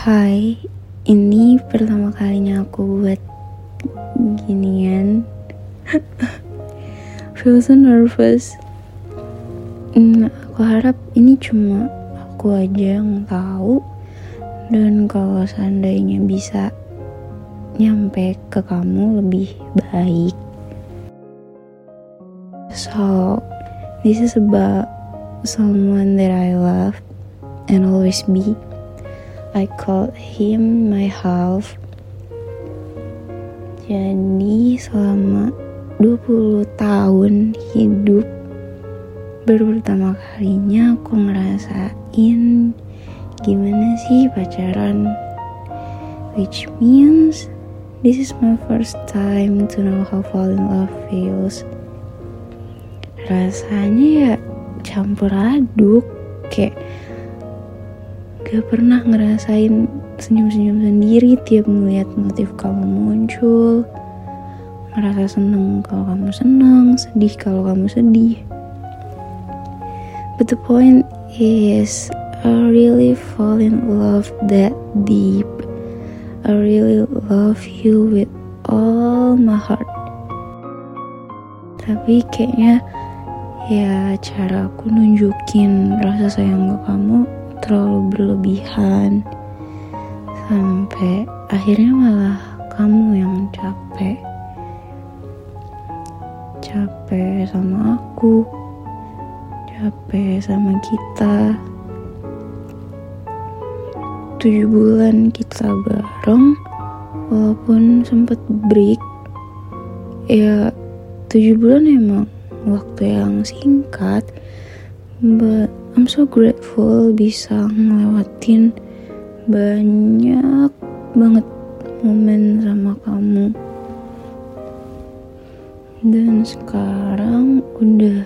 Hai, ini pertama kalinya aku buat ginian. Feel so nervous. Hmm, aku harap ini cuma aku aja yang tahu. Dan kalau seandainya bisa nyampe ke kamu lebih baik. So, this is about someone that I love and always be. I called him my half. Jadi selama 20 tahun hidup baru pertama kalinya aku ngerasain gimana sih pacaran which means this is my first time to know how fall in love feels rasanya ya campur aduk kayak gak pernah ngerasain senyum-senyum sendiri tiap melihat motif kamu muncul. Ngerasa seneng kalau kamu seneng sedih kalau kamu sedih. But the point is I really fall in love that deep. I really love you with all my heart. Tapi kayaknya ya cara aku nunjukin rasa sayang ke kamu terlalu berlebihan sampai akhirnya malah kamu yang capek. Capek sama aku capek sama kita. Tujuh bulan kita bareng walaupun sempat break. Ya tujuh bulan emang waktu yang singkat but I'm so grateful bisa ngelewatin banyak banget momen sama kamu. Dan sekarang udah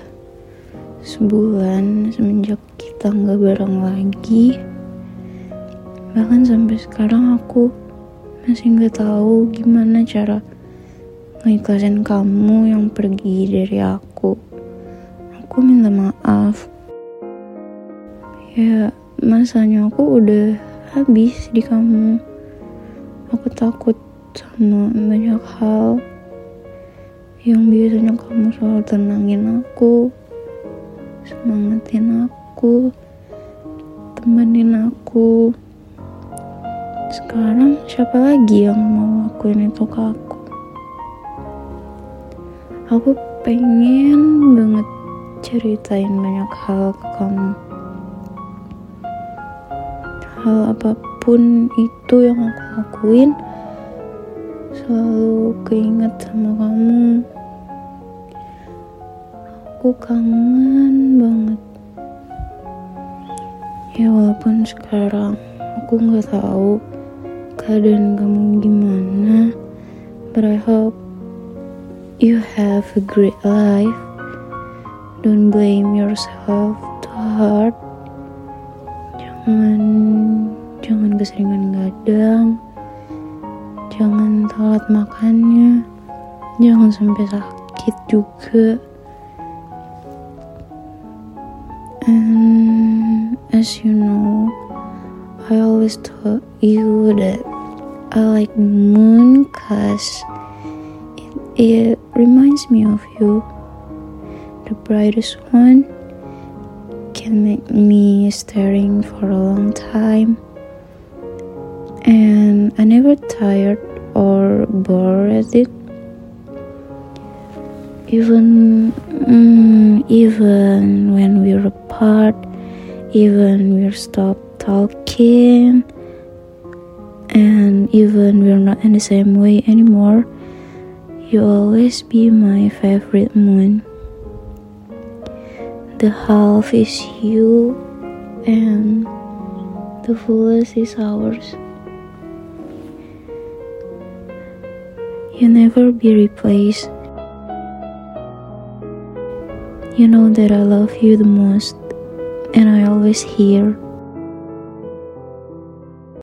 sebulan semenjak kita nggak bareng lagi. Bahkan sampai sekarang aku masih nggak tahu gimana cara ngikhlasin kamu yang pergi dari aku. Aku minta maaf ya masanya aku udah habis di kamu. Aku takut sama banyak hal yang biasanya kamu selalu tenangin aku semangatin aku temenin aku. Sekarang siapa lagi yang mau lakuin itu ke aku? Aku pengen banget ceritain banyak hal ke kamu hal apa pun itu yang aku lakuin selalu keinget sama kamu. Aku kangen banget. Ya walaupun sekarang aku nggak tahu keadaan kamu gimana but I hope you have a great life. Don't blame yourself too hard keseringan gadang jangan telat makannya. Jangan sampai sakit juga. And as you know I always told you that I like moon cause it, it reminds me of you. The brightest one can make me staring for a long time. And I never tired or bored it. Even mm, even when we're apart, even we're stopped talking, and even we're not in the same way anymore, you always be my favorite moon the half is you and the fullest is ours. You never be replaced. You know that I love you the most, and I always here